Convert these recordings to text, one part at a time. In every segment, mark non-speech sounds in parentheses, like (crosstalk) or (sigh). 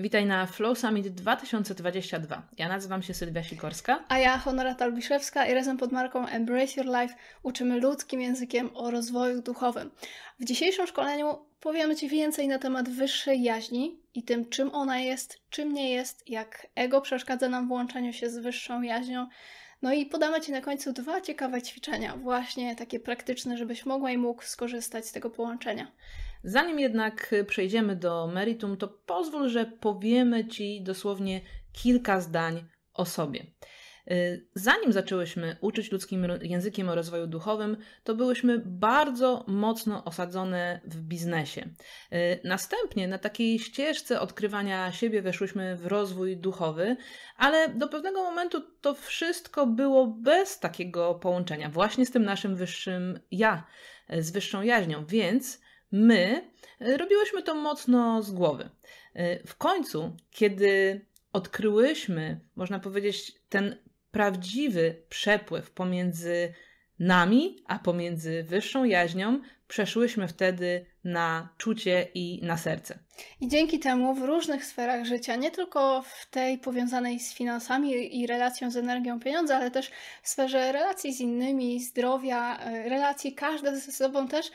Witaj na Flow Summit 2022. Ja nazywam się Sylwia Sikorska. A ja Honorata Albiszewska i razem pod marką Embrace Your Life uczymy ludzkim językiem o rozwoju duchowym. W dzisiejszym szkoleniu powiemy Ci więcej na temat wyższej jaźni i tym, czym ona jest, czym nie jest, jak ego przeszkadza nam w łączeniu się z wyższą jaźnią. No i podamy Ci na końcu dwa ciekawe ćwiczenia, właśnie takie praktyczne, żebyś mogła i mógł skorzystać z tego połączenia. Zanim jednak przejdziemy do meritum, to pozwól, że powiemy Ci dosłownie kilka zdań o sobie. Y, zanim zaczęłyśmy uczyć ludzkim językiem o rozwoju duchowym, to byłyśmy bardzo mocno osadzone w biznesie. Y, następnie na takiej ścieżce odkrywania siebie weszłyśmy w rozwój duchowy, ale do pewnego momentu to wszystko było bez takiego połączenia, właśnie z tym naszym wyższym ja, y, z wyższą jaźnią, więc My robiłyśmy to mocno z głowy. W końcu, kiedy odkryłyśmy, można powiedzieć, ten prawdziwy przepływ pomiędzy nami, a pomiędzy wyższą jaźnią, przeszłyśmy wtedy na czucie i na serce. I dzięki temu w różnych sferach życia, nie tylko w tej powiązanej z finansami i relacją z energią pieniądza, ale też w sferze relacji z innymi, zdrowia, e, relacji każde ze sobą też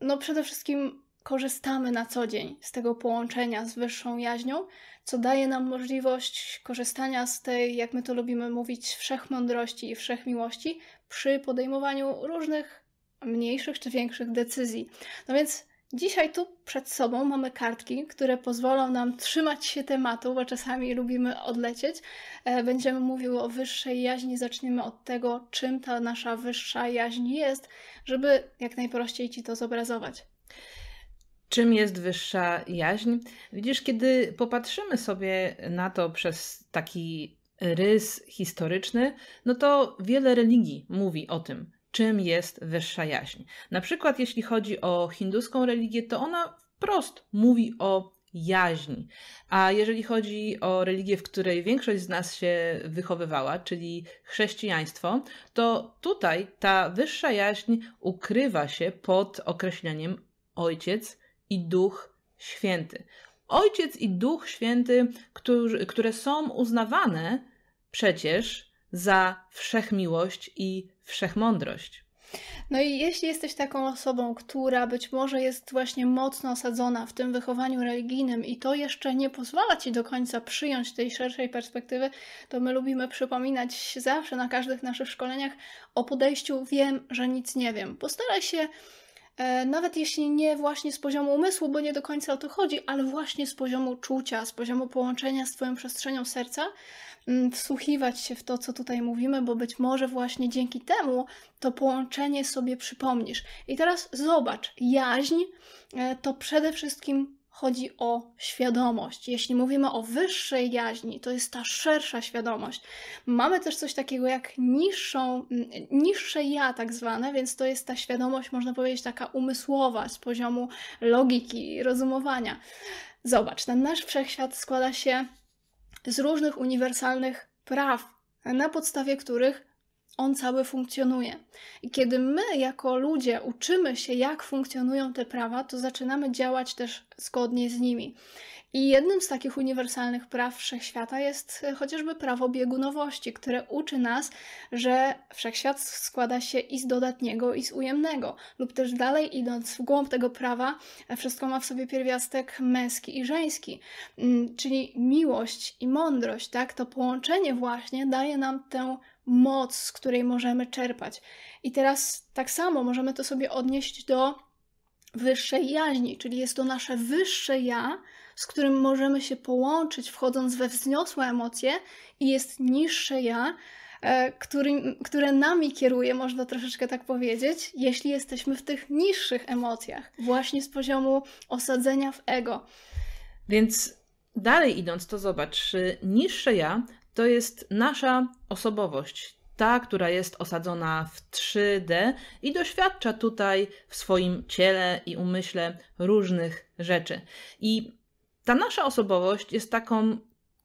no przede wszystkim korzystamy na co dzień z tego połączenia z wyższą jaźnią, co daje nam możliwość korzystania z tej, jak my to lubimy mówić, wszechmądrości i wszechmiłości przy podejmowaniu różnych mniejszych czy większych decyzji. No więc Dzisiaj tu przed sobą mamy kartki, które pozwolą nam trzymać się tematu, bo czasami lubimy odlecieć. E, będziemy mówiły o wyższej jaźni. Zaczniemy od tego, czym ta nasza wyższa jaźń jest, żeby jak najprościej Ci to zobrazować. Czym jest wyższa jaźń? Widzisz, kiedy popatrzymy sobie na to przez taki rys historyczny, no to wiele religii mówi o tym czym jest wyższa jaźń. Na przykład, jeśli chodzi o hinduską religię, to ona wprost mówi o jaźni. A jeżeli chodzi o religię, w której większość z nas się wychowywała, czyli chrześcijaństwo, to tutaj ta wyższa jaźń ukrywa się pod określeniem Ojciec i Duch Święty. Ojciec i Duch Święty, którzy, które są uznawane przecież za wszechmiłość i wszechmądrość. No i jeśli jesteś taką osobą, która być może jest właśnie mocno osadzona w tym wychowaniu religijnym i to jeszcze nie pozwala ci do końca przyjąć tej szerszej perspektywy, to my lubimy przypominać zawsze na każdych naszych szkoleniach o podejściu wiem, że nic nie wiem. Postaraj się nawet jeśli nie właśnie z poziomu umysłu, bo nie do końca o to chodzi, ale właśnie z poziomu czucia, z poziomu połączenia z Twoją przestrzenią serca, Mm, wsłuchiwać się w to, co tutaj mówimy, bo być może właśnie dzięki temu to połączenie sobie przypomnisz. I teraz zobacz, jaźń e, to przede wszystkim chodzi o świadomość. Jeśli mówimy o wyższej jaźni, to jest ta szersza świadomość. Mamy też coś takiego jak niższą, mm, niższe ja, tak zwane, więc to jest ta świadomość, można powiedzieć, taka umysłowa, z poziomu logiki, rozumowania. Zobacz, ten nasz wszechświat składa się z różnych uniwersalnych praw, na podstawie których on cały funkcjonuje. I kiedy my, jako ludzie, uczymy się, jak funkcjonują te prawa, to zaczynamy działać też zgodnie z nimi. I jednym z takich uniwersalnych praw wszechświata jest e, chociażby prawo biegunowości, które uczy nas, że wszechświat składa się i z dodatniego, i z ujemnego. Lub też dalej idąc w głąb tego prawa, e, wszystko ma w sobie pierwiastek męski i żeński. Mm, czyli miłość i mądrość, tak? To połączenie właśnie daje nam tę moc, z której możemy czerpać. I teraz tak samo możemy to sobie odnieść do wyższej jaźni, czyli jest to nasze wyższe ja, z którym możemy się połączyć, wchodząc we wzniosłe emocje, i jest niższe ja, e, który, które nami kieruje, można troszeczkę tak powiedzieć, jeśli jesteśmy w tych niższych emocjach, właśnie z poziomu osadzenia w ego. Więc dalej idąc, to zobacz, niższe ja to jest nasza osobowość, ta, która jest osadzona w 3D i doświadcza tutaj w swoim ciele i umyśle różnych rzeczy. I ta nasza osobowość jest taką,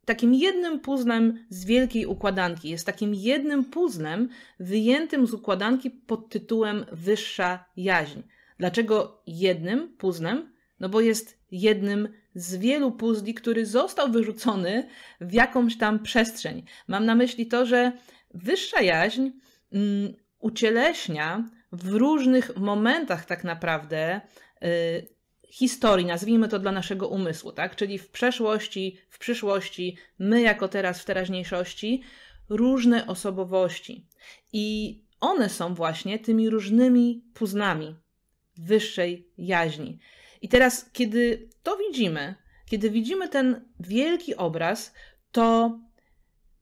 takim jednym puzzlem z wielkiej układanki. Jest takim jednym puzzlem wyjętym z układanki pod tytułem Wyższa Jaźń. Dlaczego jednym puzzlem? No bo jest jednym z wielu puzli, który został wyrzucony w jakąś tam przestrzeń. Mam na myśli to, że wyższa jaźń mm, ucieleśnia w różnych momentach tak naprawdę y, historii, nazwijmy to dla naszego umysłu, tak? Czyli w przeszłości, w przyszłości, my jako teraz w teraźniejszości, różne osobowości. I one są właśnie tymi różnymi puznami wyższej jaźni. I teraz, kiedy to widzimy, kiedy widzimy ten wielki obraz, to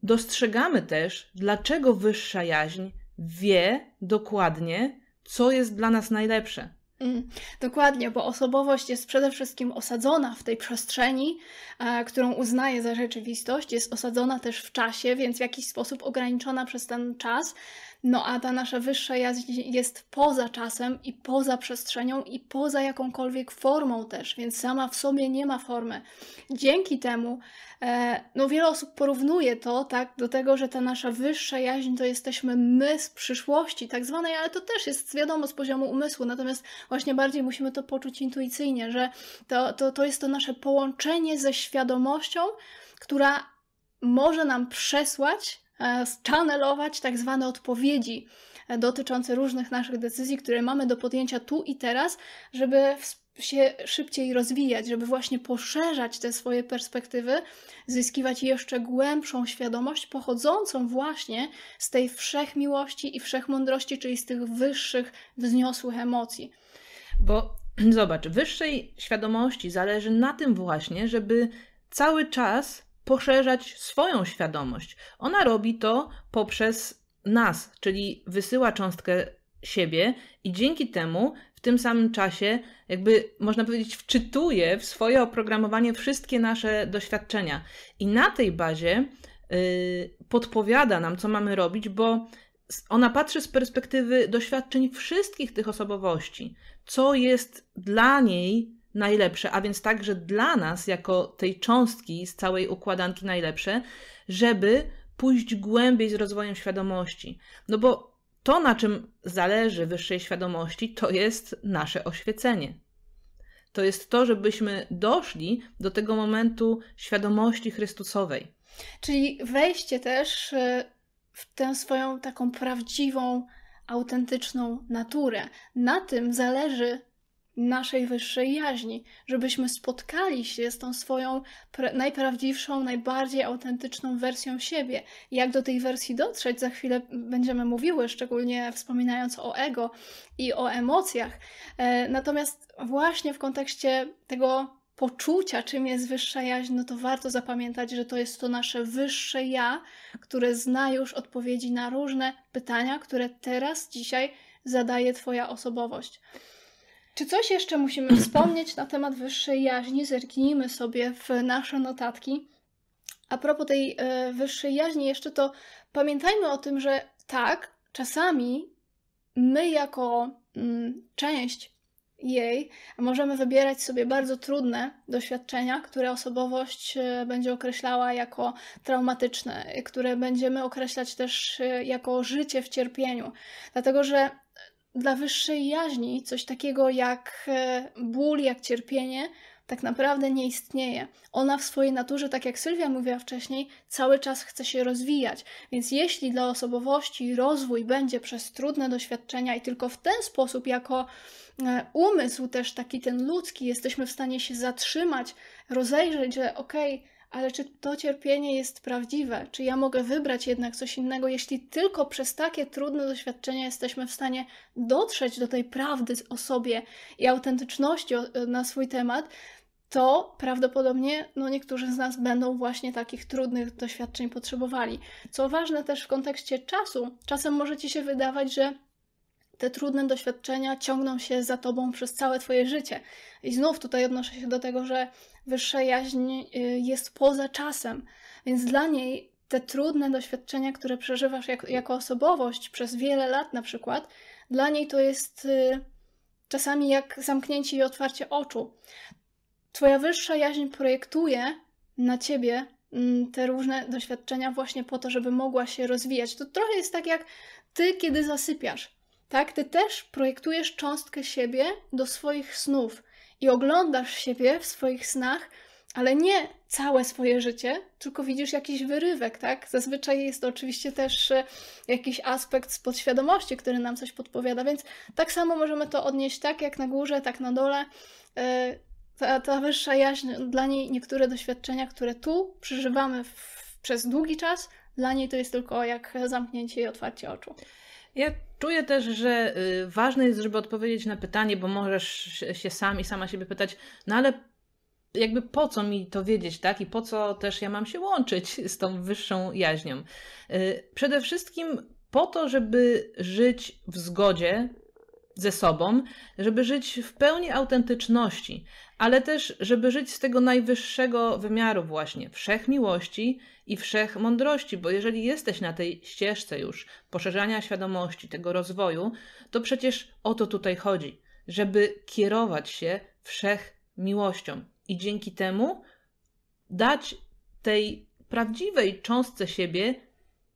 dostrzegamy też, dlaczego wyższa jaźń wie dokładnie, co jest dla nas najlepsze. Mm, dokładnie, bo osobowość jest przede wszystkim osadzona w tej przestrzeni, e, którą uznaje za rzeczywistość, jest osadzona też w czasie, więc w jakiś sposób ograniczona przez ten czas. No a ta nasza wyższa jaźń jest poza czasem i poza przestrzenią i poza jakąkolwiek formą też, więc sama w sobie nie ma formy. Dzięki temu, e, no wiele osób porównuje to tak do tego, że ta nasza wyższa jaźń to jesteśmy my z przyszłości, tak zwanej, ale to też jest wiadomo z poziomu umysłu, natomiast właśnie bardziej musimy to poczuć intuicyjnie, że to, to, to jest to nasze połączenie ze świadomością, która może nam przesłać channelować tak zwane odpowiedzi e, dotyczące różnych naszych decyzji, które mamy do podjęcia tu i teraz, żeby się szybciej rozwijać, żeby właśnie poszerzać te swoje perspektywy, zyskiwać jeszcze głębszą świadomość pochodzącą właśnie z tej wszechmiłości i wszechmądrości, czyli z tych wyższych, wzniosłych emocji. Bo (clears throat) zobacz, wyższej świadomości zależy na tym właśnie, żeby cały czas poszerzać swoją świadomość. Ona robi to poprzez nas, czyli wysyła cząstkę siebie i dzięki temu w tym samym czasie, jakby można powiedzieć, wczytuje w swoje oprogramowanie wszystkie nasze doświadczenia. I na tej bazie yy, podpowiada nam, co mamy robić, bo ona patrzy z perspektywy doświadczeń wszystkich tych osobowości, co jest dla niej najlepsze, a więc także dla nas, jako tej cząstki z całej układanki najlepsze, żeby pójść głębiej z rozwojem świadomości. No bo to, na czym zależy wyższej świadomości, to jest nasze oświecenie. To jest to, żebyśmy doszli do tego momentu świadomości Chrystusowej. Czyli wejście też e, w tę swoją taką prawdziwą, autentyczną naturę. Na tym zależy naszej wyższej jaźni, żebyśmy spotkali się z tą swoją najprawdziwszą, najbardziej autentyczną wersją siebie. Jak do tej wersji dotrzeć, za chwilę będziemy mówiły, szczególnie wspominając o ego i o emocjach. E, natomiast właśnie w kontekście tego poczucia, czym jest wyższa jaźń, no to warto zapamiętać, że to jest to nasze wyższe ja, które zna już odpowiedzi na różne pytania, które teraz, dzisiaj zadaje Twoja osobowość. Czy coś jeszcze musimy (clears throat) wspomnieć na temat wyższej jaźni? Zerknijmy sobie w nasze notatki. A propos tej y, wyższej jaźni, jeszcze to pamiętajmy o tym, że tak, czasami my jako y, część jej możemy wybierać sobie bardzo trudne doświadczenia, które osobowość y, będzie określała jako traumatyczne, które będziemy określać też y, jako życie w cierpieniu. Dlatego, że dla wyższej jaźni coś takiego jak e, ból, jak cierpienie tak naprawdę nie istnieje. Ona w swojej naturze, tak jak Sylwia mówiła wcześniej, cały czas chce się rozwijać. Więc jeśli dla osobowości rozwój będzie przez trudne doświadczenia i tylko w ten sposób, jako e, umysł też taki ten ludzki, jesteśmy w stanie się zatrzymać, rozejrzeć, że okej, okay, ale czy to cierpienie jest prawdziwe? Czy ja mogę wybrać jednak coś innego, jeśli tylko przez takie trudne doświadczenia jesteśmy w stanie dotrzeć do tej prawdy o sobie i autentyczności na swój temat, to prawdopodobnie no, niektórzy z nas będą właśnie takich trudnych doświadczeń potrzebowali. Co ważne też w kontekście czasu, czasem może ci się wydawać, że te trudne doświadczenia ciągną się za tobą przez całe twoje życie. I znów tutaj odnoszę się do tego, że wyższa jaźń y, jest poza czasem, więc dla niej te trudne doświadczenia, które przeżywasz jak, jako osobowość przez wiele lat na przykład, dla niej to jest y, czasami jak zamknięcie i otwarcie oczu. Twoja wyższa jaźń projektuje na ciebie mm, te różne doświadczenia właśnie po to, żeby mogła się rozwijać. To trochę jest tak jak ty, kiedy zasypiasz. Tak, ty też projektujesz cząstkę siebie do swoich snów i oglądasz siebie w swoich snach ale nie całe swoje życie, tylko widzisz jakiś wyrywek, tak? Zazwyczaj jest to oczywiście też e, jakiś aspekt z podświadomości, który nam coś podpowiada, więc tak samo możemy to odnieść tak jak na górze, tak na dole. E, ta, ta wyższa jaźń, dla niej niektóre doświadczenia, które tu przeżywamy w, przez długi czas, dla niej to jest tylko jak zamknięcie i otwarcie oczu. Ja czuję też, że y, ważne jest, żeby odpowiedzieć na pytanie, bo możesz się sam i sama siebie pytać, no ale jakby po co mi to wiedzieć, tak? I po co też ja mam się łączyć (laughs) z tą wyższą jaźnią? Y, przede wszystkim po to, żeby żyć w zgodzie ze sobą, żeby żyć w pełni autentyczności, ale też, żeby żyć z tego najwyższego wymiaru, właśnie wszechmiłości i wszechmądrości, bo jeżeli jesteś na tej ścieżce już poszerzania świadomości, tego rozwoju, to przecież o to tutaj chodzi, żeby kierować się wszechmiłością i dzięki temu dać tej prawdziwej cząstce siebie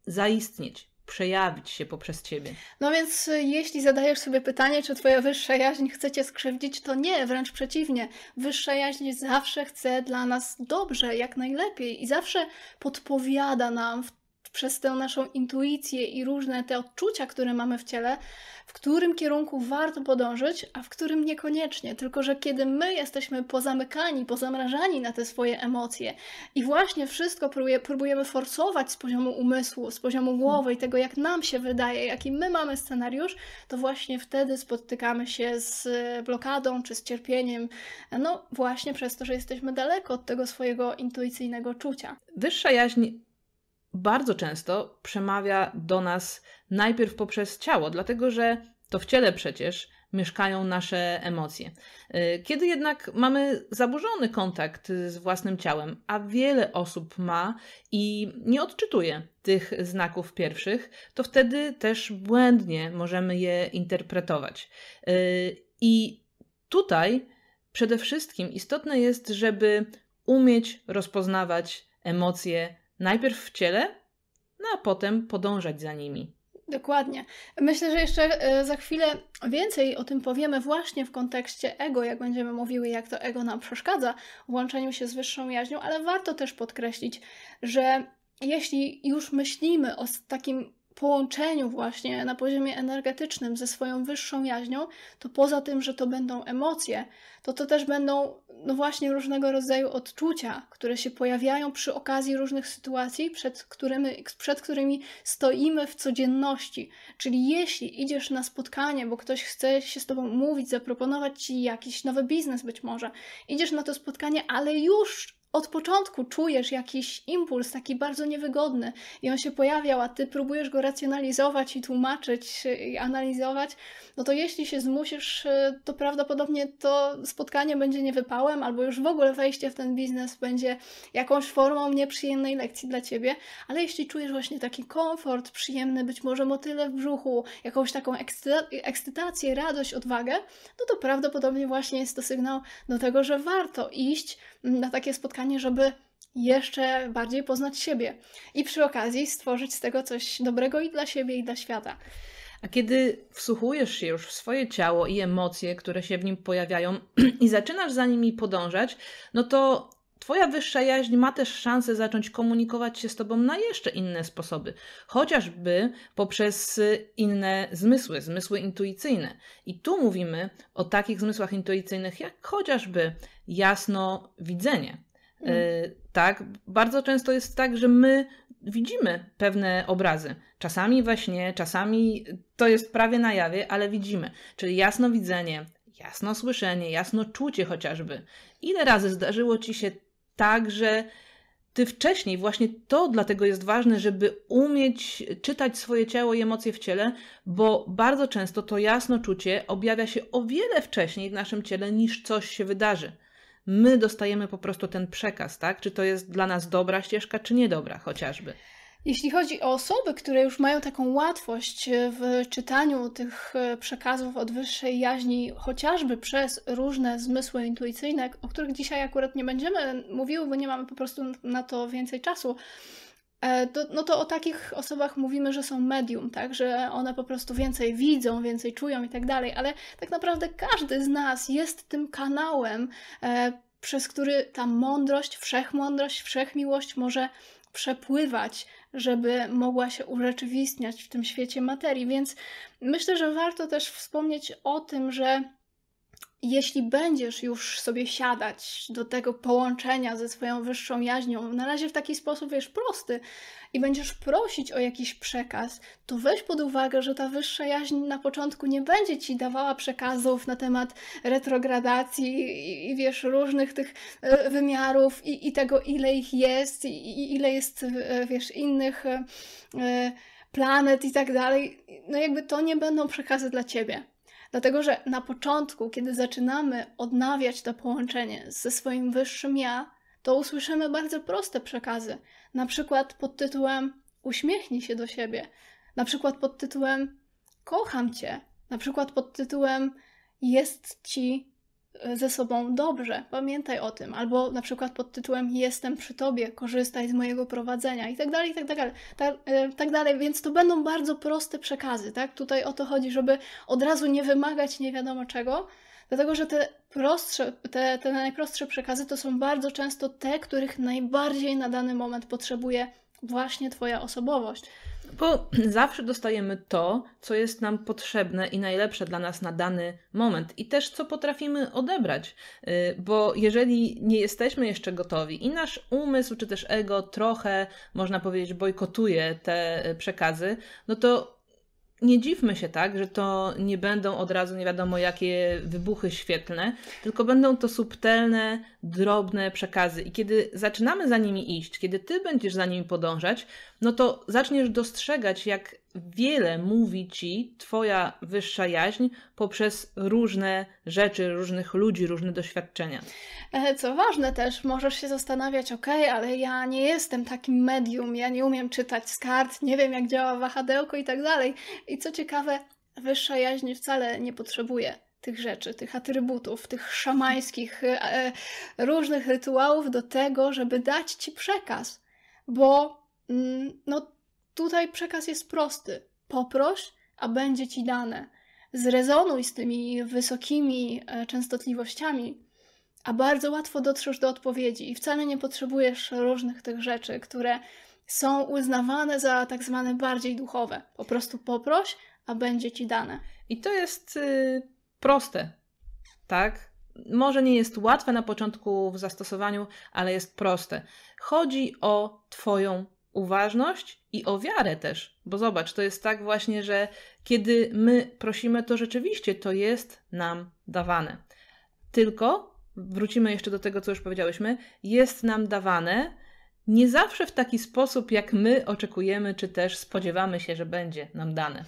zaistnieć, przejawić się poprzez ciebie. No więc y, jeśli zadajesz sobie pytanie, czy twoja wyższa jaźń chce cię skrzywdzić, to nie, wręcz przeciwnie. Wyższa jaźń zawsze chce dla nas dobrze, jak najlepiej i zawsze podpowiada nam w przez tę naszą intuicję i różne te odczucia, które mamy w ciele, w którym kierunku warto podążyć, a w którym niekoniecznie. Tylko, że kiedy my jesteśmy pozamykani, pozamrażani na te swoje emocje i właśnie wszystko próbuje, próbujemy forsować z poziomu umysłu, z poziomu głowy i tego, jak nam się wydaje, jaki my mamy scenariusz, to właśnie wtedy spotykamy się z blokadą czy z cierpieniem. No właśnie przez to, że jesteśmy daleko od tego swojego intuicyjnego czucia. Wyższa jaźń bardzo często przemawia do nas najpierw poprzez ciało, dlatego że to w ciele przecież mieszkają nasze emocje. Y, kiedy jednak mamy zaburzony kontakt z własnym ciałem, a wiele osób ma i nie odczytuje tych znaków pierwszych, to wtedy też błędnie możemy je interpretować. Y, I tutaj przede wszystkim istotne jest, żeby umieć rozpoznawać emocje najpierw w ciele, no a potem podążać za nimi. Dokładnie. Myślę, że jeszcze e, za chwilę więcej o tym powiemy właśnie w kontekście ego, jak będziemy mówiły, jak to ego nam przeszkadza w łączeniu się z wyższą jaźnią, ale warto też podkreślić, że jeśli już myślimy o takim połączeniu właśnie na poziomie energetycznym ze swoją wyższą jaźnią, to poza tym, że to będą emocje, to to też będą no właśnie różnego rodzaju odczucia, które się pojawiają przy okazji różnych sytuacji, przed którymi, przed którymi stoimy w codzienności. Czyli jeśli idziesz na spotkanie, bo ktoś chce się z tobą mówić, zaproponować ci jakiś nowy biznes być może, idziesz na to spotkanie, ale już od początku czujesz jakiś impuls taki bardzo niewygodny i on się pojawiał, a ty próbujesz go racjonalizować i tłumaczyć i analizować, no to jeśli się zmusisz, y, to prawdopodobnie to spotkanie będzie niewypałem, albo już w ogóle wejście w ten biznes będzie jakąś formą nieprzyjemnej lekcji dla ciebie, ale jeśli czujesz właśnie taki komfort, przyjemny, być może motyle w brzuchu, jakąś taką ekscytację, radość, odwagę, no to prawdopodobnie właśnie jest to sygnał do tego, że warto iść na takie spotkanie, żeby jeszcze bardziej poznać siebie i przy okazji stworzyć z tego coś dobrego i dla siebie, i dla świata. A kiedy wsłuchujesz się już w swoje ciało i emocje, które się w nim pojawiają, (clears throat) i zaczynasz za nimi podążać, no to Twoja wyższa jaźń ma też szansę zacząć komunikować się z Tobą na jeszcze inne sposoby, chociażby poprzez inne zmysły, zmysły intuicyjne. I tu mówimy o takich zmysłach intuicyjnych, jak chociażby jasno widzenie. Mm. tak, bardzo często jest tak, że my widzimy pewne obrazy. Czasami we śnie, czasami to jest prawie na jawie, ale widzimy. Czyli jasno widzenie, jasno słyszenie, jasno czucie chociażby. Ile razy zdarzyło ci się tak, że ty wcześniej, właśnie to dlatego jest ważne, żeby umieć czytać swoje ciało i emocje w ciele, bo bardzo często to jasno czucie objawia się o wiele wcześniej w naszym ciele niż coś się wydarzy my dostajemy po prostu ten przekaz, tak? Czy to jest dla nas dobra ścieżka, czy niedobra chociażby. Jeśli chodzi o osoby, które już mają taką łatwość w czytaniu tych e, przekazów od wyższej jaźni, chociażby przez różne zmysły intuicyjne, o których dzisiaj akurat nie będziemy mówiły, bo nie mamy po prostu na to więcej czasu, e, to, no to o takich osobach mówimy, że są medium, tak, że one po prostu więcej widzą, więcej czują i tak dalej, ale tak naprawdę każdy z nas jest tym kanałem, e, przez który ta mądrość, wszechmądrość, wszechmiłość może przepływać, żeby mogła się urzeczywistniać w tym świecie materii. Więc myślę, że warto też wspomnieć o tym, że jeśli będziesz już sobie siadać do tego połączenia ze swoją wyższą jaźnią, na razie w taki sposób, wiesz, prosty, i będziesz prosić o jakiś przekaz, to weź pod uwagę, że ta wyższa jaźń na początku nie będzie ci dawała przekazów na temat retrogradacji i, i wiesz, różnych tych e, wymiarów i, i tego, ile ich jest, i, i ile jest, e, wiesz, innych e, planet i tak dalej. No jakby to nie będą przekazy dla ciebie Dlatego, że na początku, kiedy zaczynamy odnawiać to połączenie ze swoim wyższym ja, to usłyszymy bardzo proste przekazy. Na przykład pod tytułem Uśmiechnij się do siebie. Na przykład pod tytułem Kocham cię. Na przykład pod tytułem Jest ci ze sobą dobrze, pamiętaj o tym, albo na przykład pod tytułem Jestem przy tobie, korzystaj z mojego prowadzenia i tak dalej, i tak dalej, e, tak dalej, więc to będą bardzo proste przekazy, tak? Tutaj o to chodzi, żeby od razu nie wymagać nie wiadomo czego, dlatego że te prostsze, te, te najprostsze przekazy to są bardzo często te, których najbardziej na dany moment potrzebuje właśnie Twoja osobowość. Bo zawsze dostajemy to, co jest nam potrzebne i najlepsze dla nas na dany moment, i też co potrafimy odebrać. Y, bo jeżeli nie jesteśmy jeszcze gotowi i nasz umysł czy też ego trochę, można powiedzieć, bojkotuje te y, przekazy, no to nie dziwmy się tak, że to nie będą od razu nie wiadomo jakie wybuchy świetlne, tylko będą to subtelne, drobne przekazy. I kiedy zaczynamy za nimi iść, kiedy ty będziesz za nimi podążać, no to zaczniesz dostrzegać, jak wiele mówi ci Twoja wyższa jaźń poprzez różne rzeczy, różnych ludzi, różne doświadczenia. E, co ważne też, możesz się zastanawiać, ok, ale ja nie jestem takim medium, ja nie umiem czytać z kart, nie wiem jak działa wahadełko i tak dalej. I co ciekawe, wyższa jaźń wcale nie potrzebuje tych rzeczy, tych atrybutów, tych szamańskich, e, e różnych rytuałów do tego, żeby dać ci przekaz. Bo mm, no, Tutaj przekaz jest prosty. Poproś, a będzie ci dane. Zrezonuj z tymi wysokimi e, częstotliwościami, a bardzo łatwo dotrzesz do odpowiedzi i wcale nie potrzebujesz różnych tych rzeczy, które są uznawane za tak zwane bardziej duchowe. Po prostu poproś, a będzie ci dane. I to jest yy, proste, tak? Może nie jest łatwe na początku w zastosowaniu, ale jest proste. Chodzi o Twoją uważność i o wiarę też. Bo zobacz, to jest tak właśnie, że kiedy my prosimy, to rzeczywiście to jest nam dawane. Tylko, wrócimy jeszcze do tego, co już powiedziałyśmy, jest nam dawane nie zawsze w taki sposób, jak my oczekujemy, czy też spodziewamy się, że będzie nam dane.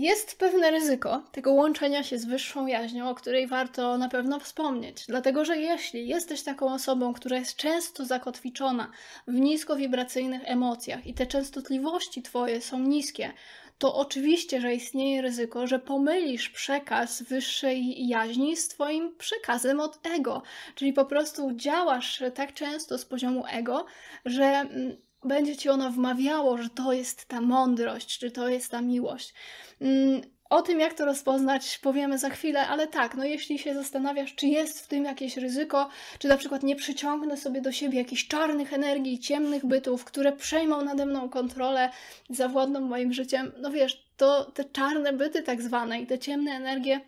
Jest pewne ryzyko tego łączenia się z wyższą jaźnią, o której warto na pewno wspomnieć. Dlatego, że jeśli jesteś taką osobą, która jest często zakotwiczona w niskowibracyjnych emocjach i te częstotliwości twoje są niskie, to oczywiście, że istnieje ryzyko, że pomylisz przekaz wyższej jaźni z Twoim przekazem od ego. Czyli po prostu działasz tak często z poziomu ego, że mm, będzie ci ono wmawiało, że to jest ta mądrość, czy to jest ta miłość. Mm, o tym, jak to rozpoznać, powiemy za chwilę, ale tak, no jeśli się zastanawiasz, czy jest w tym jakieś ryzyko, czy na przykład nie przyciągnę sobie do siebie jakichś czarnych energii, ciemnych bytów, które przejmą nade mną kontrolę, zawładną moim życiem, no wiesz, to te czarne byty tak zwane i te ciemne energie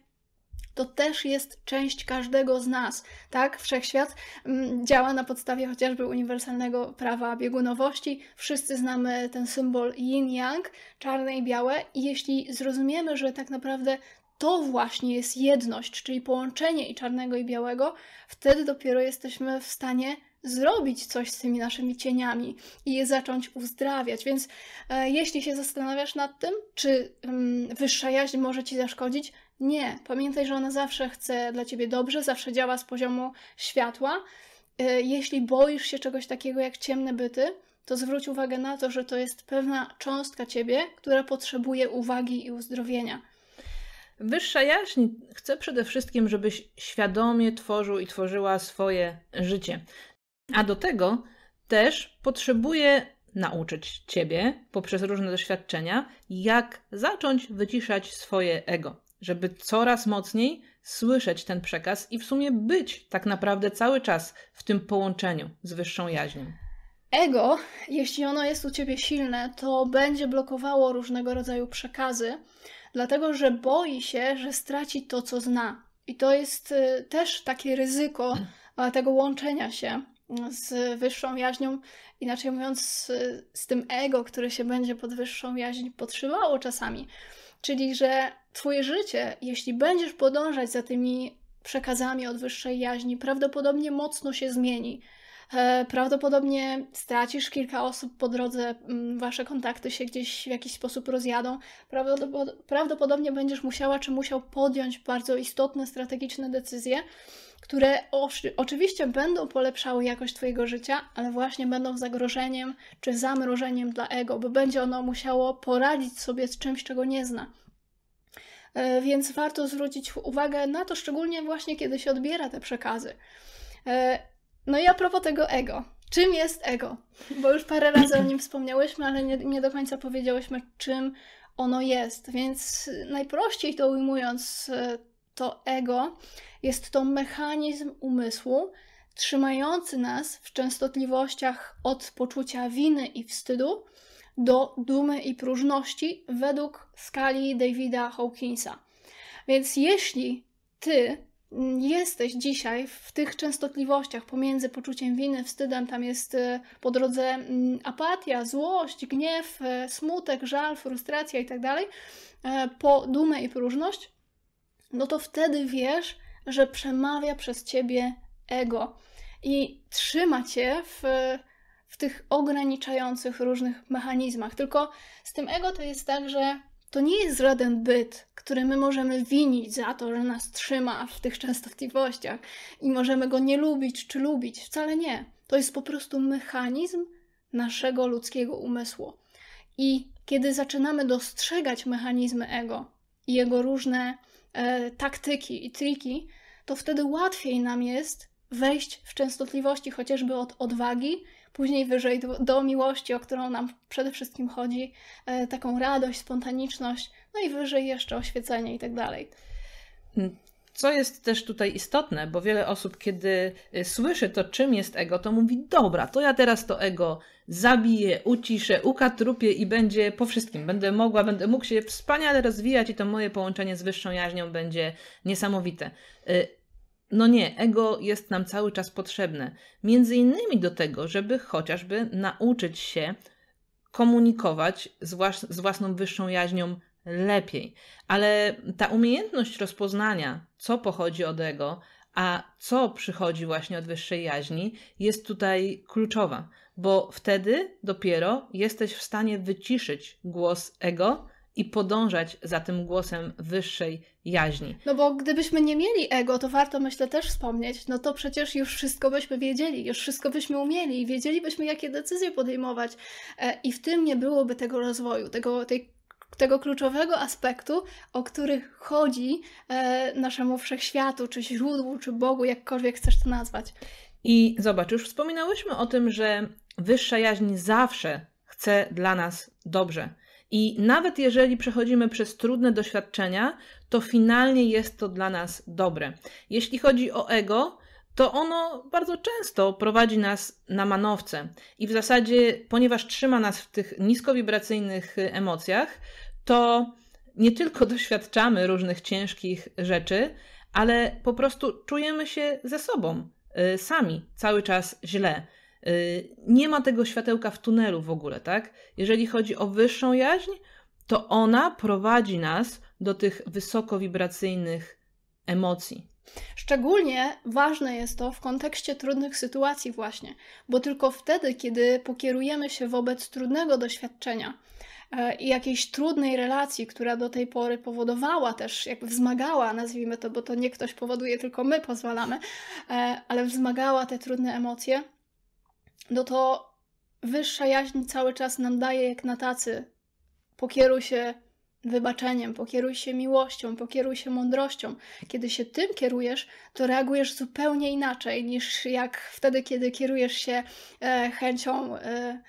to też jest część każdego z nas, tak? Wszechświat mm, działa na podstawie chociażby uniwersalnego prawa biegunowości. Wszyscy znamy ten symbol yin-yang, czarne i białe, i jeśli zrozumiemy, że tak naprawdę to właśnie jest jedność, czyli połączenie i czarnego i białego, wtedy dopiero jesteśmy w stanie zrobić coś z tymi naszymi cieniami i je zacząć uzdrawiać. Więc e, jeśli się zastanawiasz nad tym, czy mm, wyższa jaźń może ci zaszkodzić, nie. Pamiętaj, że ona zawsze chce dla ciebie dobrze, zawsze działa z poziomu światła. E, jeśli boisz się czegoś takiego jak ciemne byty, to zwróć uwagę na to, że to jest pewna cząstka ciebie, która potrzebuje uwagi i uzdrowienia. Wyższa jaźń chce przede wszystkim, żebyś świadomie tworzył i tworzyła swoje życie. A do tego też potrzebuje nauczyć ciebie poprzez różne doświadczenia, jak zacząć wyciszać swoje ego żeby coraz mocniej słyszeć ten przekaz i w sumie być tak naprawdę cały czas w tym połączeniu z wyższą jaźnią. Ego, jeśli ono jest u ciebie silne, to będzie blokowało różnego rodzaju przekazy, dlatego że boi się, że straci to, co zna. I to jest y, też takie ryzyko (clears throat) tego łączenia się z wyższą jaźnią, inaczej mówiąc, z, z tym ego, które się będzie pod wyższą jaźń podszywało czasami. Czyli, że Twoje życie, jeśli będziesz podążać za tymi przekazami od wyższej jaźni, prawdopodobnie mocno się zmieni. E, prawdopodobnie stracisz kilka osób po drodze, mm, wasze kontakty się gdzieś w jakiś sposób rozjadą. Prawdopodobnie będziesz musiała czy musiał podjąć bardzo istotne, strategiczne decyzje, które oczywiście będą polepszały jakość Twojego życia, ale właśnie będą zagrożeniem czy zamrożeniem dla ego, bo będzie ono musiało poradzić sobie z czymś, czego nie zna. E, więc warto zwrócić uwagę na to, szczególnie właśnie kiedy się odbiera te przekazy. No i a propos tego ego. Czym jest ego? Bo już parę razy o nim wspomniałyśmy, ale nie, nie do końca powiedziałyśmy, czym ono jest. Więc najprościej to ujmując, e, to ego jest to mechanizm umysłu trzymający nas w częstotliwościach od poczucia winy i wstydu do dumy i próżności według skali Davida Hawkinsa. Więc jeśli ty jesteś dzisiaj w tych częstotliwościach pomiędzy poczuciem winy, wstydem, tam jest e, po drodze mm, apatia, złość, gniew, e, smutek, żal, frustracja i tak e, po dumę i próżność, no to wtedy wiesz, że przemawia przez ciebie ego i trzyma cię w, w tych ograniczających różnych mechanizmach. Tylko z tym ego to jest tak, że to nie jest żaden byt, który my możemy winić za to, że nas trzyma w tych częstotliwościach i możemy go nie lubić czy lubić. Wcale nie. To jest po prostu mechanizm naszego ludzkiego umysłu. I kiedy zaczynamy dostrzegać mechanizmy ego i jego różne e, taktyki i triki, to wtedy łatwiej nam jest wejść w częstotliwości chociażby od odwagi, później wyżej do, miłości, o którą nam przede wszystkim chodzi, e, taką radość, spontaniczność, no i wyżej jeszcze oświecenie i tak dalej. Hmm. Co jest też tutaj istotne, bo wiele osób, kiedy y, słyszy to, czym jest ego, to mówi: Dobra, to ja teraz to ego zabiję, uciszę, ukatrupię i będzie po wszystkim. Będę mogła, będę mógł się wspaniale rozwijać i to moje połączenie z wyższą jaźnią będzie niesamowite. No nie, ego jest nam cały czas potrzebne. Między innymi do tego, żeby chociażby nauczyć się komunikować z, włas z własną wyższą jaźnią lepiej. Ale ta umiejętność rozpoznania, co pochodzi od ego, a co przychodzi właśnie od wyższej jaźni, jest tutaj kluczowa, bo wtedy dopiero jesteś w stanie wyciszyć głos ego i podążać za tym głosem wyższej jaźni. No bo gdybyśmy nie mieli ego, to warto myślę też wspomnieć, no to przecież już wszystko byśmy wiedzieli, już wszystko byśmy umieli i wiedzielibyśmy, jakie decyzje podejmować e, i w tym nie byłoby tego rozwoju, tego, tej tego kluczowego aspektu, o których chodzi e, naszemu wszechświatu, czy źródłu, czy Bogu, jakkolwiek chcesz to nazwać. I zobacz, już wspominałyśmy o tym, że wyższa jaźń zawsze chce dla nas dobrze. I nawet jeżeli przechodzimy przez trudne doświadczenia, to finalnie jest to dla nas dobre. Jeśli chodzi o ego, to ono bardzo często prowadzi nas na manowce. I w zasadzie, ponieważ trzyma nas w tych niskowibracyjnych emocjach, to nie tylko (laughs) doświadczamy różnych ciężkich rzeczy, ale po prostu czujemy się ze sobą, y, sami, cały czas źle. Y, nie ma tego światełka w tunelu w ogóle, tak? Jeżeli chodzi o wyższą jaźń, to ona prowadzi nas do tych wysokowibracyjnych emocji. Szczególnie ważne jest to w kontekście trudnych sytuacji, właśnie, bo tylko wtedy, kiedy pokierujemy się wobec trudnego doświadczenia e, i jakiejś trudnej relacji, która do tej pory powodowała też, jakby wzmagała, nazwijmy to, bo to nie ktoś powoduje, tylko my pozwalamy, e, ale wzmagała te trudne emocje, no to wyższa jaźń cały czas nam daje jak na tacy. Pokieruj się wybaczeniem, pokieruj się miłością, pokieruj się mądrością. Kiedy się tym kierujesz, to reagujesz zupełnie inaczej niż jak wtedy, kiedy kierujesz się e, chęcią e,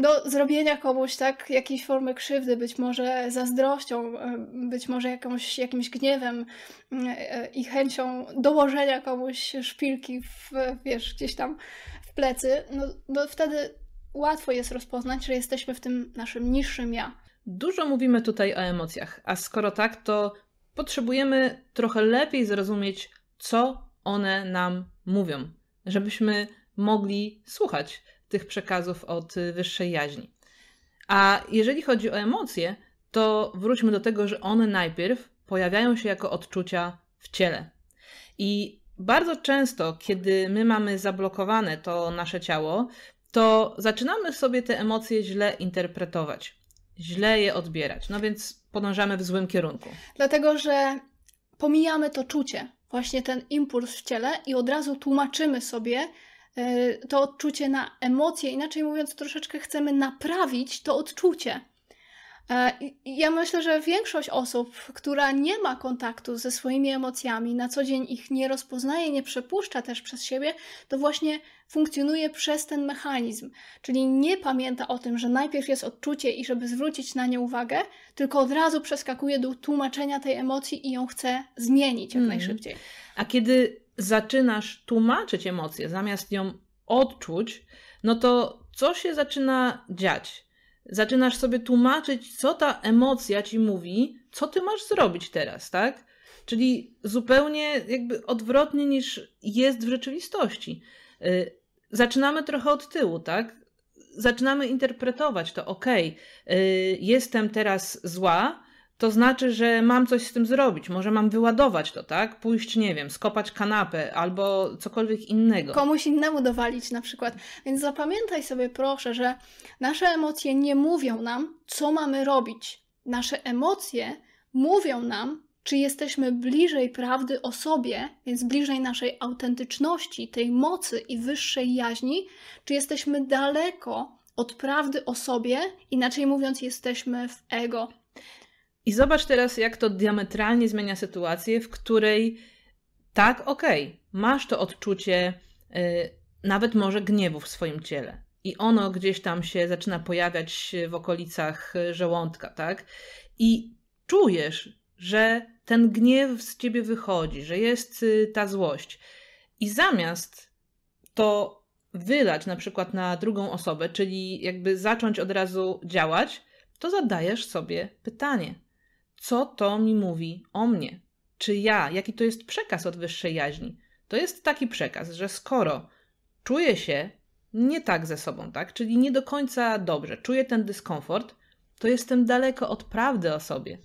do zrobienia komuś tak jakiejś formy krzywdy, być może zazdrością, e, być może jakąś, jakimś gniewem e, i chęcią dołożenia komuś szpilki w, wiesz, gdzieś tam w plecy, no, no wtedy łatwo jest rozpoznać, że jesteśmy w tym naszym niższym ja. Dużo mówimy tutaj o emocjach, a skoro tak, to potrzebujemy trochę lepiej zrozumieć, co one nam mówią, żebyśmy mogli słuchać tych przekazów od wyższej jaźni. A jeżeli chodzi o emocje, to wróćmy do tego, że one najpierw pojawiają się jako odczucia w ciele. I bardzo często, kiedy my mamy zablokowane to nasze ciało, to zaczynamy sobie te emocje źle interpretować, źle je odbierać. No więc podążamy w złym kierunku. Dlatego, że pomijamy to czucie, właśnie ten impuls w ciele i od razu tłumaczymy sobie, to odczucie na emocje, inaczej mówiąc, troszeczkę chcemy naprawić to odczucie. E, ja myślę, że większość osób, która nie ma kontaktu ze swoimi emocjami, na co dzień ich nie rozpoznaje, nie przepuszcza też przez siebie, to właśnie funkcjonuje przez ten mechanizm. Czyli nie pamięta o tym, że najpierw jest odczucie i żeby zwrócić na nie uwagę, tylko od razu przeskakuje do tłumaczenia tej emocji i ją chce zmienić jak mm. najszybciej. A kiedy zaczynasz tłumaczyć emocję, zamiast ją odczuć, no to co się zaczyna dziać? Zaczynasz sobie tłumaczyć, co ta emocja ci mówi, co ty masz zrobić teraz, tak? Czyli zupełnie jakby odwrotnie niż jest w rzeczywistości. Y, zaczynamy trochę od tyłu, tak? Zaczynamy interpretować to, ok, jestem teraz zła, to znaczy, że mam coś z tym zrobić. Może mam wyładować to, tak? Pójść, nie wiem, skopać kanapę albo cokolwiek innego. Komuś innemu dowalić na przykład. Więc zapamiętaj sobie proszę, że nasze emocje nie mówią nam, co mamy robić. Nasze emocje mówią nam, czy jesteśmy bliżej prawdy o sobie, więc bliżej naszej autentyczności, tej mocy i wyższej jaźni, czy jesteśmy daleko od prawdy o sobie, inaczej mówiąc, jesteśmy w ego. I zobacz teraz, jak to diametralnie zmienia sytuację, w której tak, okej, okay, masz to odczucie yy, nawet może gniewu w swoim ciele. I ono gdzieś tam się zaczyna pojawiać w okolicach żołądka, tak? I czujesz, że ten gniew z ciebie wychodzi, że jest y, ta złość. I zamiast to wylać na przykład na drugą osobę, czyli jakby zacząć od razu działać, to zadajesz sobie pytanie: co to mi mówi o mnie? Czy ja, jaki to jest przekaz od wyższej jaźni? To jest taki przekaz, że skoro czuję się nie tak ze sobą, tak? Czyli nie do końca dobrze, czuję ten dyskomfort, to jestem daleko od prawdy o sobie.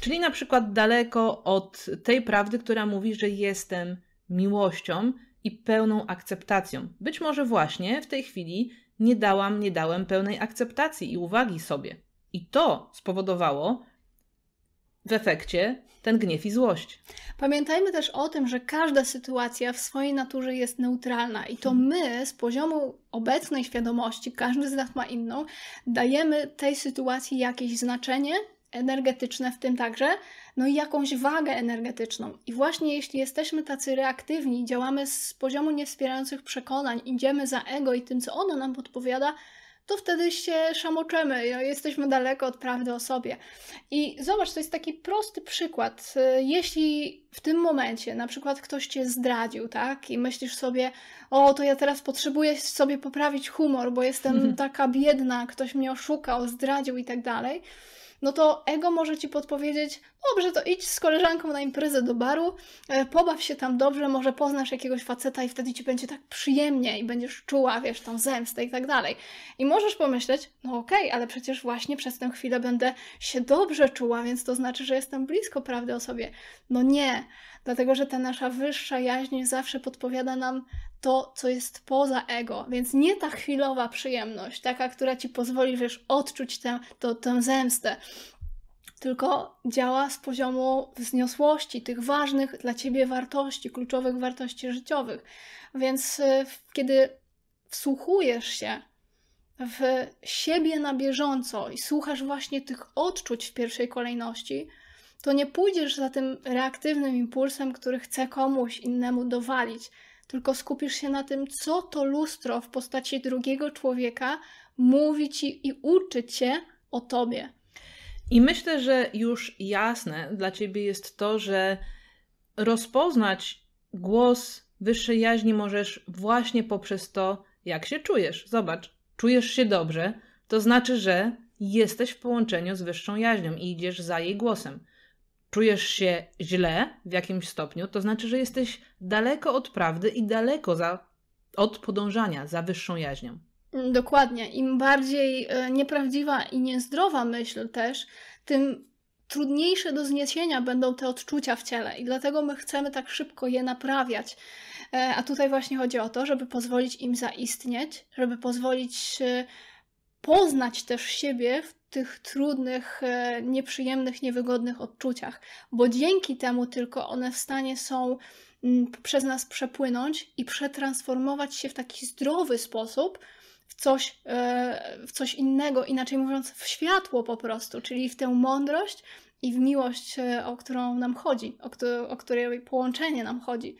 Czyli na przykład daleko od tej prawdy, która mówi, że jestem miłością i pełną akceptacją. Być może właśnie w tej chwili nie dałam, nie dałem pełnej akceptacji i uwagi sobie. I to spowodowało, w efekcie ten gniew i złość. Pamiętajmy też o tym, że każda sytuacja w swojej naturze jest neutralna i to my z poziomu obecnej świadomości, każdy z nas ma inną, dajemy tej sytuacji jakieś znaczenie energetyczne w tym także, no i jakąś wagę energetyczną. I właśnie jeśli jesteśmy tacy reaktywni, działamy z poziomu niewspierających przekonań, idziemy za ego i tym, co ono nam podpowiada, to wtedy się szamoczemy, jesteśmy daleko od prawdy o sobie. I zobacz, to jest taki prosty przykład. Jeśli w tym momencie na przykład ktoś cię zdradził, tak, i myślisz sobie, o, to ja teraz potrzebuję sobie poprawić humor, bo jestem taka biedna, ktoś mnie oszukał, zdradził i tak dalej no to ego może ci podpowiedzieć, dobrze, to idź z koleżanką na imprezę do baru, e, pobaw się tam dobrze, może poznasz jakiegoś faceta i wtedy ci będzie tak przyjemnie i będziesz czuła, wiesz, tą zemstę i tak dalej. I możesz pomyśleć, no okej, okay, ale przecież właśnie przez tę chwilę będę się dobrze czuła, więc to znaczy, że jestem blisko prawdy o sobie. No nie, dlatego że ta nasza wyższa jaźń zawsze podpowiada nam to, co jest poza ego, więc nie ta chwilowa przyjemność, taka, która ci pozwoli, wiesz, odczuć tę, to, tę zemstę, tylko działa z poziomu wzniosłości, tych ważnych dla ciebie wartości, kluczowych wartości życiowych. Więc y, kiedy wsłuchujesz się w siebie na bieżąco i słuchasz właśnie tych odczuć w pierwszej kolejności, to nie pójdziesz za tym reaktywnym impulsem, który chce komuś innemu dowalić, tylko skupisz się na tym, co to lustro w postaci drugiego człowieka mówi ci i uczy cię o tobie. I myślę, że już jasne dla ciebie jest to, że rozpoznać głos wyższej jaźni możesz właśnie poprzez to, jak się czujesz. Zobacz, czujesz się dobrze, to znaczy, że jesteś w połączeniu z wyższą jaźnią i idziesz za jej głosem. Czujesz się źle w jakimś stopniu, to znaczy, że jesteś daleko od prawdy i daleko za, od podążania za wyższą jaźnią. Mm, dokładnie. Im bardziej e, nieprawdziwa i niezdrowa myśl też, tym trudniejsze do zniesienia będą te odczucia w ciele i dlatego my chcemy tak szybko je naprawiać. E, a tutaj właśnie chodzi o to, żeby pozwolić im zaistnieć, żeby pozwolić poznać też siebie w tych trudnych, e, nieprzyjemnych, niewygodnych odczuciach, bo dzięki temu tylko one w stanie są mm, przez nas przepłynąć i przetransformować się w taki zdrowy sposób w coś, e, w coś innego, inaczej mówiąc, w światło po prostu, czyli w tę mądrość i w miłość, e, o którą nam chodzi, o, kto, o której połączenie nam chodzi.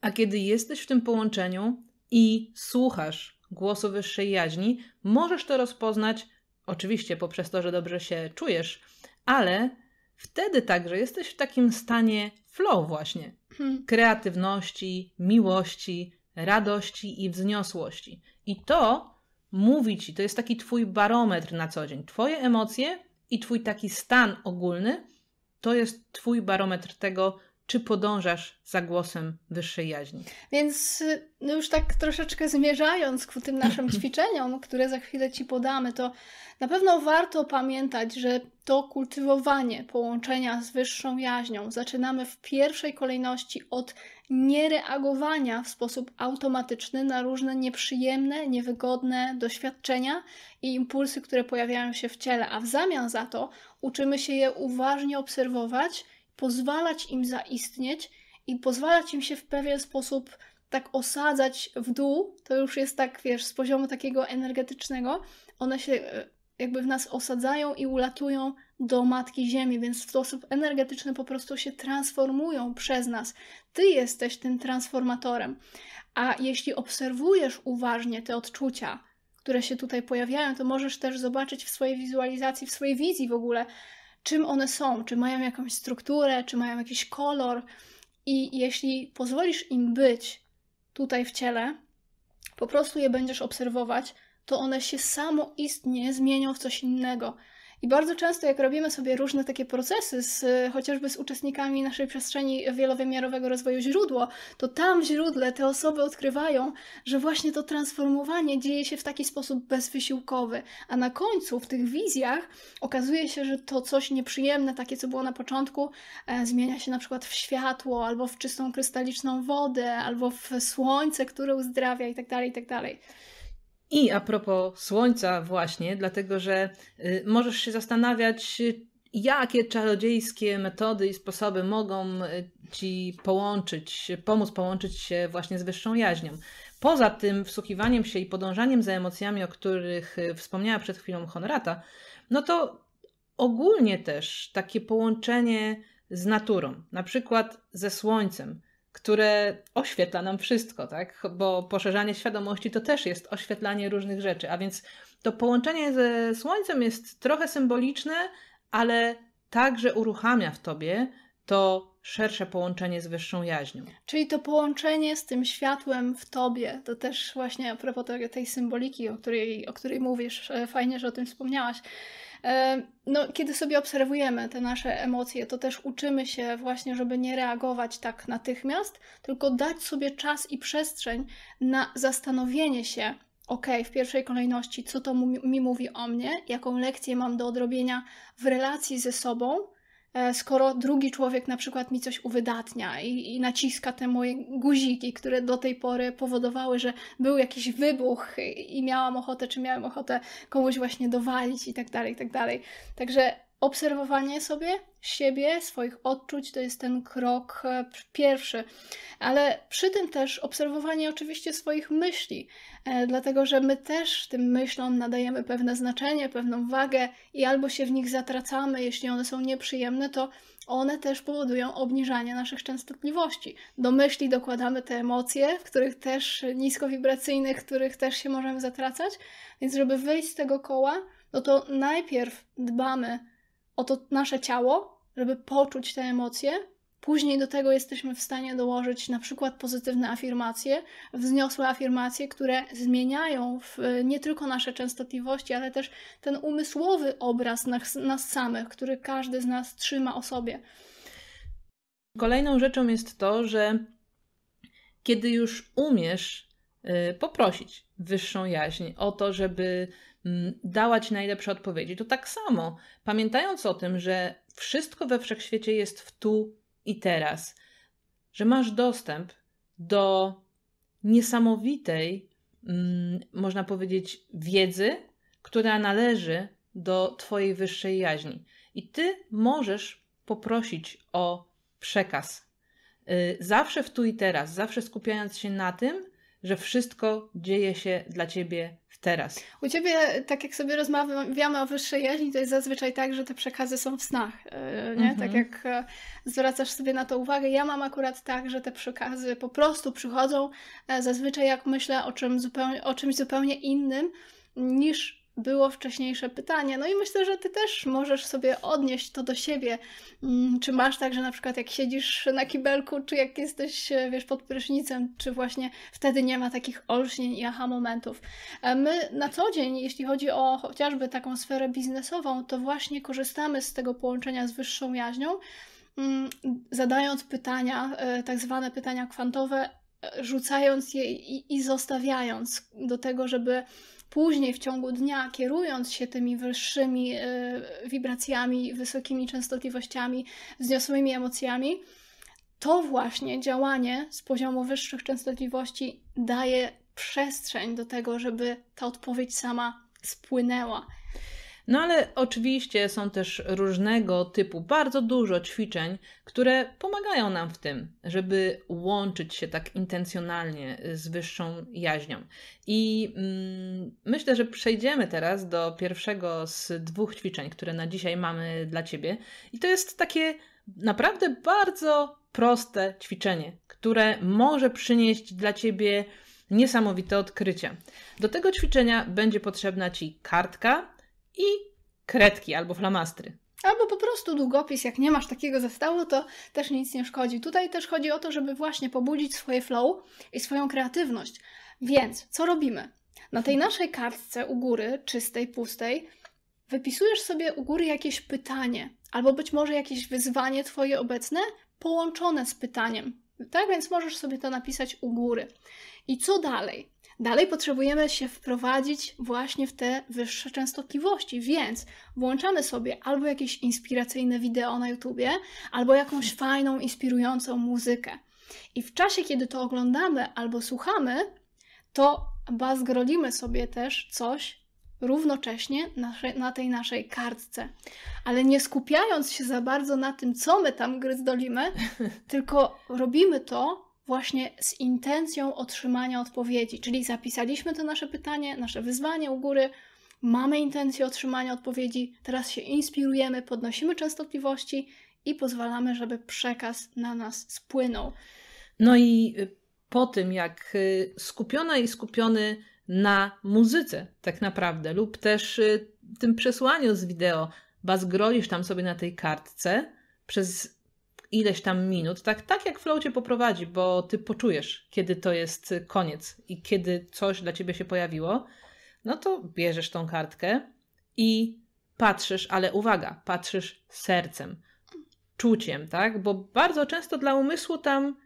A kiedy jesteś w tym połączeniu i słuchasz głosu wyższej jaźni, możesz to rozpoznać, oczywiście poprzez to, że dobrze się czujesz, ale wtedy także jesteś w takim stanie flow właśnie. Hmm. Kreatywności, miłości, radości i wzniosłości. I to mówi ci, to jest taki twój barometr na co dzień. Twoje emocje i twój taki stan ogólny to jest twój barometr tego, czy podążasz za głosem wyższej jaźni. Więc no już tak troszeczkę zmierzając ku tym naszym (laughs) ćwiczeniom, które za chwilę Ci podamy, to na pewno warto pamiętać, że to kultywowanie połączenia z wyższą jaźnią zaczynamy w pierwszej kolejności od niereagowania w sposób automatyczny na różne nieprzyjemne, niewygodne doświadczenia i impulsy, które pojawiają się w ciele, a w zamian za to uczymy się je uważnie obserwować pozwalać im zaistnieć i pozwalać im się w pewien sposób tak osadzać w dół, to już jest tak, wiesz, z poziomu takiego energetycznego, one się e, jakby w nas osadzają i ulatują do Matki Ziemi, więc w sposób energetyczny po prostu się transformują przez nas. Ty jesteś tym transformatorem. A jeśli obserwujesz uważnie te odczucia, które się tutaj pojawiają, to możesz też zobaczyć w swojej wizualizacji, w swojej wizji w ogóle, czym one są, czy mają jakąś strukturę, czy mają jakiś kolor. I jeśli pozwolisz im być tutaj w ciele, po prostu je będziesz obserwować, to one się samoistnie zmienią w coś innego. I bardzo często, jak robimy sobie różne takie procesy, z, chociażby z uczestnikami naszej przestrzeni wielowymiarowego rozwoju źródło, to tam w źródle te osoby odkrywają, że właśnie to transformowanie dzieje się w taki sposób bezwysiłkowy, a na końcu w tych wizjach okazuje się, że to coś nieprzyjemne, takie co było na początku, e, zmienia się na przykład w światło, albo w czystą krystaliczną wodę, albo w słońce, które uzdrawia itd., tak itd. I a propos słońca, właśnie, dlatego że y, możesz się zastanawiać, jakie czarodziejskie metody i sposoby mogą y, ci połączyć, pomóc połączyć się właśnie z wyższą jaźnią. Poza tym wsłuchiwaniem się i podążaniem za emocjami, o których y, wspomniała przed chwilą Honorata, no to ogólnie też takie połączenie z naturą, na przykład ze słońcem które oświetla nam wszystko, tak? Bo poszerzanie świadomości to też jest oświetlanie różnych rzeczy, a więc to połączenie ze Słońcem jest trochę symboliczne, ale także uruchamia w tobie to szersze połączenie z wyższą jaźnią. Czyli to połączenie z tym światłem w tobie, to też właśnie a propos tej symboliki, o której, o której mówisz, e, fajnie, że o tym wspomniałaś. No, kiedy sobie obserwujemy te nasze emocje, to też uczymy się właśnie, żeby nie reagować tak natychmiast, tylko dać sobie czas i przestrzeń na zastanowienie się, ok, w pierwszej kolejności, co to mi mówi o mnie, jaką lekcję mam do odrobienia w relacji ze sobą, E, skoro drugi człowiek na przykład mi coś uwydatnia i, i, naciska te moje guziki, które do tej pory powodowały, że był jakiś wybuch i miałam ochotę, czy miałem ochotę komuś właśnie dowalić i tak dalej, i tak dalej. Także obserwowanie sobie, siebie, swoich odczuć to jest ten krok e, pierwszy, ale przy tym też obserwowanie oczywiście swoich myśli, e, dlatego że my też tym myślom nadajemy pewne znaczenie, pewną wagę i albo się w nich zatracamy, jeśli one są nieprzyjemne, to one też powodują obniżanie naszych częstotliwości. Do myśli dokładamy te emocje, w których też niskowibracyjnych, w których też się możemy zatracać, więc żeby wyjść z tego koła, no to najpierw dbamy o to nasze ciało, żeby poczuć te emocje. Później do tego jesteśmy w stanie dołożyć na przykład pozytywne afirmacje, wzniosłe afirmacje, które zmieniają w, nie tylko nasze częstotliwości, ale też ten umysłowy obraz nas, nas samych, który każdy z nas trzyma o sobie. Kolejną rzeczą jest to, że kiedy już umiesz y, poprosić wyższą jaźń o to, żeby mm, dała ci najlepsze odpowiedzi, to tak samo, pamiętając o tym, że wszystko we wszechświecie jest w tu i teraz, że masz dostęp do niesamowitej, mm, można powiedzieć, wiedzy, która należy do Twojej wyższej jaźni. I Ty możesz poprosić o przekaz. Y, zawsze w tu i teraz, zawsze skupiając się na tym, że wszystko dzieje się dla ciebie w teraz. U ciebie, tak jak sobie rozmawiamy o wyższej jaźni, to jest zazwyczaj tak, że te przekazy są w snach. E, nie? Tak mhm. jak e, zwracasz sobie na to uwagę. Ja mam akurat tak, że te przekazy po prostu przychodzą e, zazwyczaj jak myślę o, czym zupełnie, o czymś zupełnie innym niż było wcześniejsze pytanie. No i myślę, że ty też możesz sobie odnieść to do siebie. Mm, czy masz tak, że na przykład jak siedzisz na kibelku, czy jak jesteś, e, wiesz, pod prysznicem, czy właśnie wtedy nie ma takich olśnień i aha momentów. E, my na co dzień, jeśli chodzi o chociażby taką sferę biznesową, to właśnie korzystamy z tego połączenia z wyższą jaźnią, mm, zadając pytania, e, tak zwane pytania kwantowe, rzucając je i, i zostawiając do tego, żeby później w ciągu dnia, kierując się tymi wyższymi y, wibracjami, wysokimi częstotliwościami, wzniosłymi emocjami, to właśnie działanie z poziomu wyższych częstotliwości daje przestrzeń do tego, żeby ta odpowiedź sama spłynęła. No ale oczywiście są też różnego typu, bardzo dużo ćwiczeń, które pomagają nam w tym, żeby łączyć się tak intencjonalnie z wyższą jaźnią. I mm, myślę, że przejdziemy teraz do pierwszego z dwóch ćwiczeń, które na dzisiaj mamy dla Ciebie. I to jest takie naprawdę bardzo proste ćwiczenie, które może przynieść dla Ciebie niesamowite odkrycia. Do tego ćwiczenia będzie potrzebna Ci kartka i kredki albo flamastry. Albo po prostu długopis, jak nie masz takiego zestawu, to też nic nie szkodzi. Tutaj też chodzi o to, żeby właśnie pobudzić swoje flow i swoją kreatywność. Więc co robimy? Na tej naszej kartce u góry, czystej, pustej, wypisujesz sobie u góry jakieś pytanie, albo być może jakieś wyzwanie Twoje obecne, połączone z pytaniem. Tak więc możesz sobie to napisać u góry. I co dalej? Dalej potrzebujemy się wprowadzić właśnie w te wyższe częstotliwości, więc włączamy sobie albo jakieś inspiracyjne wideo na YouTubie, albo jakąś fajną, inspirującą muzykę. I w czasie, kiedy to oglądamy albo słuchamy, to bazgrolimy sobie też coś równocześnie na, na tej naszej kartce. Ale nie skupiając się za bardzo na tym, co my tam gryzdolimy, (laughs) tylko robimy to właśnie z intencją otrzymania odpowiedzi. Czyli zapisaliśmy to nasze pytanie, nasze wyzwanie u góry, mamy intencję otrzymania odpowiedzi, teraz się inspirujemy, podnosimy częstotliwości i pozwalamy, żeby przekaz na nas spłynął. No i po tym, jak y, skupiona i skupiony na muzyce, tak naprawdę, lub też y, tym przesłaniu z wideo, bazgrolisz tam sobie na tej kartce przez ileś tam minut, tak, tak jak flow cię poprowadzi, bo ty poczujesz, kiedy to jest koniec i kiedy coś dla ciebie się pojawiło, no to bierzesz tą kartkę i patrzysz, ale uwaga, patrzysz sercem, czuciem, tak? Bo bardzo często dla umysłu tam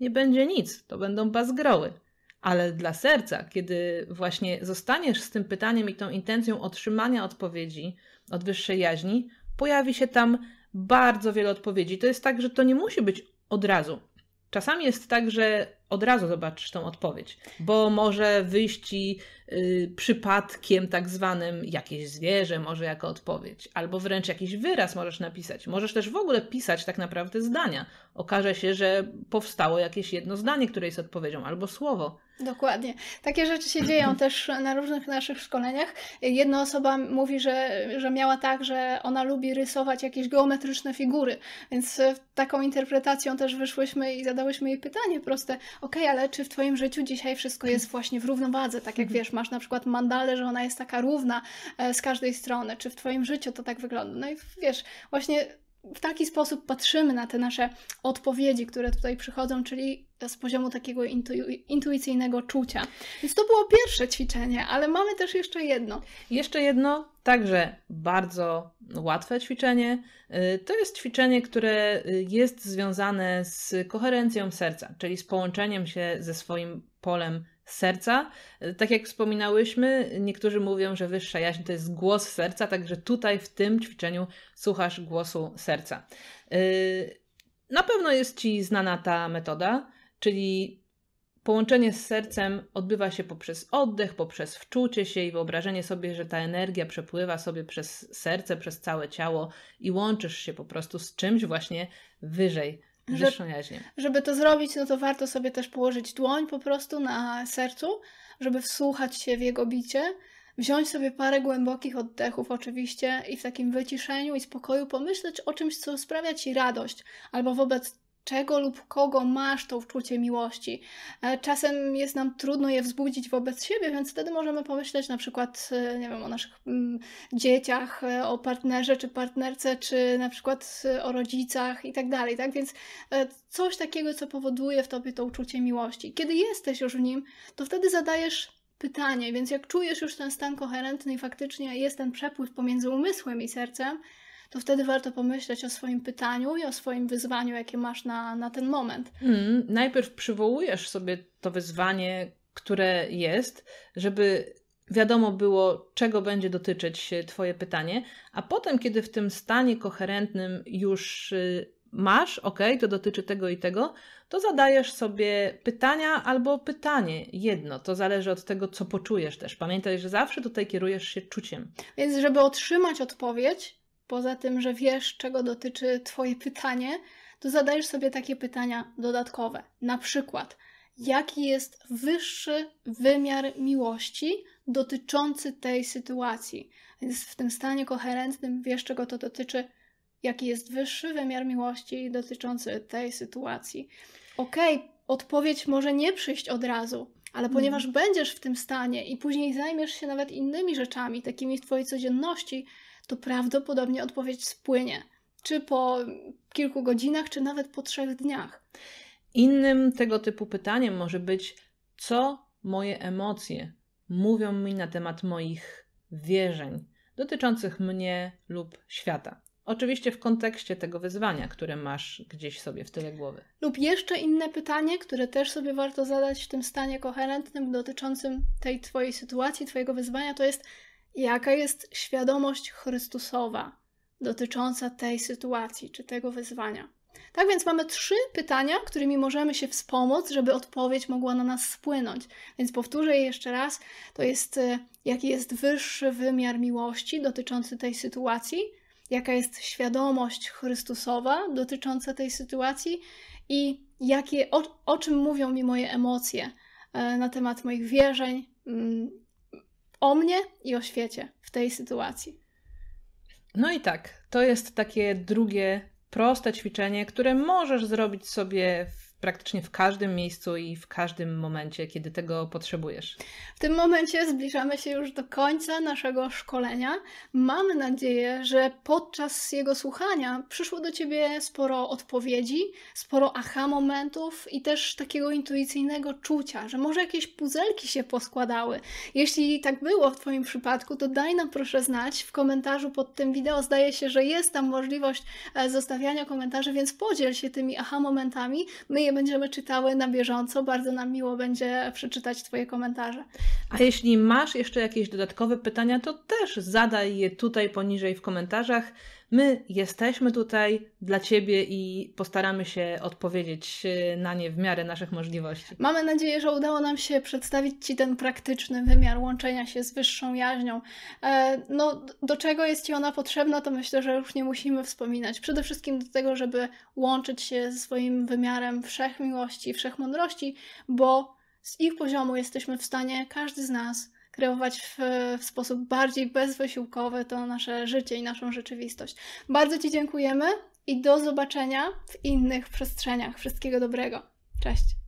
nie będzie nic, to będą bazgroły. Ale dla serca, kiedy właśnie zostaniesz z tym pytaniem i tą intencją otrzymania odpowiedzi od wyższej jaźni, pojawi się tam bardzo wiele odpowiedzi. To jest tak, że to nie musi być od razu. Czasami jest tak, że od razu zobaczysz tą odpowiedź, bo może wyjść ci y, przypadkiem tak zwanym jakieś zwierzę może jako odpowiedź, albo wręcz jakiś wyraz możesz napisać. Możesz też w ogóle pisać tak naprawdę zdania. Okaże się, że powstało jakieś jedno zdanie, które jest odpowiedzią, albo słowo. Dokładnie. Takie rzeczy się dzieją (clears throat) też na różnych naszych szkoleniach. Jedna osoba mówi, że, że miała tak, że ona lubi rysować jakieś geometryczne figury, więc taką interpretacją też wyszłyśmy i zadałyśmy jej pytanie proste, ok, ale czy w Twoim życiu dzisiaj wszystko jest właśnie w równowadze, tak jak wiesz, masz na przykład mandalę, że ona jest taka równa e, z każdej strony, czy w Twoim życiu to tak wygląda? No i wiesz, właśnie w taki sposób patrzymy na te nasze odpowiedzi, które tutaj przychodzą, czyli z poziomu takiego intu intuicyjnego czucia. Więc to było pierwsze ćwiczenie, ale mamy też jeszcze jedno. Jeszcze jedno, także bardzo łatwe ćwiczenie. Y, to jest ćwiczenie, które y, jest związane z koherencją serca, czyli z połączeniem się ze swoim polem serca. Tak jak wspominałyśmy, niektórzy mówią, że wyższa jaźń to jest głos serca, także tutaj w tym ćwiczeniu słuchasz głosu serca. Y, na pewno jest Ci znana ta metoda, czyli połączenie z sercem odbywa się poprzez oddech, poprzez wczucie się i wyobrażenie sobie, że ta energia przepływa sobie przez serce, przez całe ciało i łączysz się po prostu z czymś właśnie wyżej wyższą jaźnię. Żeby to zrobić, no to warto sobie też położyć dłoń po prostu na sercu, żeby wsłuchać się w jego bicie, wziąć sobie parę głębokich oddechów oczywiście i w takim wyciszeniu i spokoju pomyśleć o czymś, co sprawia Ci radość, albo wobec czego lub kogo masz to uczucie miłości. E, czasem jest nam trudno je wzbudzić wobec siebie, więc wtedy możemy pomyśleć na przykład, e, nie wiem, o naszych mm, dzieciach, e, o partnerze czy partnerce, czy na przykład o rodzicach i tak dalej, tak? Więc coś takiego, co powoduje w tobie to uczucie miłości. Kiedy jesteś już w nim, to wtedy zadajesz pytanie, więc jak czujesz już ten stan koherentny i faktycznie jest ten przepływ pomiędzy umysłem i sercem, to wtedy warto pomyśleć o swoim pytaniu i o swoim wyzwaniu, jakie masz na, na ten moment. Mm, najpierw przywołujesz sobie to wyzwanie, które jest, żeby wiadomo było, czego będzie dotyczyć Twoje pytanie, a potem, kiedy w tym stanie koherentnym już y, masz, ok, to dotyczy tego i tego, to zadajesz sobie pytania albo pytanie, jedno. To zależy od tego, co poczujesz też. Pamiętaj, że zawsze tutaj kierujesz się czuciem. Więc, żeby otrzymać odpowiedź, poza tym, że wiesz, czego dotyczy Twoje pytanie, to zadajesz sobie takie pytania dodatkowe. Na przykład, jaki jest wyższy wymiar miłości dotyczący tej sytuacji? Więc w tym stanie koherentnym wiesz, czego to dotyczy, jaki jest wyższy wymiar miłości dotyczący tej sytuacji. Okej, okay, odpowiedź może nie przyjść od razu, ale ponieważ mm. będziesz w tym stanie i później zajmiesz się nawet innymi rzeczami, takimi w Twojej codzienności, to prawdopodobnie odpowiedź spłynie. Czy po kilku godzinach, czy nawet po trzech dniach. Innym tego typu pytaniem może być, co moje emocje mówią mi na temat moich wierzeń dotyczących mnie lub świata. Oczywiście w kontekście tego wyzwania, które masz gdzieś sobie w tyle głowy. Lub jeszcze inne pytanie, które też sobie warto zadać w tym stanie koherentnym dotyczącym tej Twojej sytuacji, Twojego wyzwania, to jest Jaka jest świadomość Chrystusowa dotycząca tej sytuacji czy tego wyzwania? Tak więc mamy trzy pytania, którymi możemy się wspomóc, żeby odpowiedź mogła na nas spłynąć. Więc powtórzę je jeszcze raz. To jest, e, jaki jest wyższy wymiar miłości dotyczący tej sytuacji, jaka jest świadomość Chrystusowa dotycząca tej sytuacji i jakie, o, o czym mówią mi moje emocje e, na temat moich wierzeń, mm, o mnie i o świecie w tej sytuacji. No i tak, to jest takie drugie proste ćwiczenie, które możesz zrobić sobie w praktycznie w każdym miejscu i w każdym momencie, kiedy tego potrzebujesz. W tym momencie zbliżamy się już do końca naszego szkolenia. Mamy nadzieję, że podczas jego słuchania przyszło do Ciebie sporo odpowiedzi, sporo aha momentów i też takiego intuicyjnego czucia, że może jakieś puzelki się poskładały. Jeśli tak było w Twoim przypadku, to daj nam proszę znać w komentarzu pod tym wideo. Zdaje się, że jest tam możliwość e, zostawiania komentarzy, więc podziel się tymi aha momentami. My je będziemy czytały na bieżąco. Bardzo nam miło będzie przeczytać Twoje komentarze. A jeśli masz jeszcze jakieś dodatkowe pytania, to też zadaj je tutaj poniżej w komentarzach. My jesteśmy tutaj dla Ciebie i postaramy się odpowiedzieć e, na nie w miarę naszych możliwości. Mamy nadzieję, że udało nam się przedstawić Ci ten praktyczny wymiar łączenia się z wyższą jaźnią. E, no, do czego jest Ci ona potrzebna, to myślę, że już nie musimy wspominać. Przede wszystkim do tego, żeby łączyć się ze swoim wymiarem wszechmiłości, wszechmądrości, bo z ich poziomu jesteśmy w stanie, każdy z nas, kreować w, w, sposób bardziej bezwysiłkowy to nasze życie i naszą rzeczywistość. Bardzo Ci dziękujemy i do zobaczenia w innych przestrzeniach. Wszystkiego dobrego. Cześć.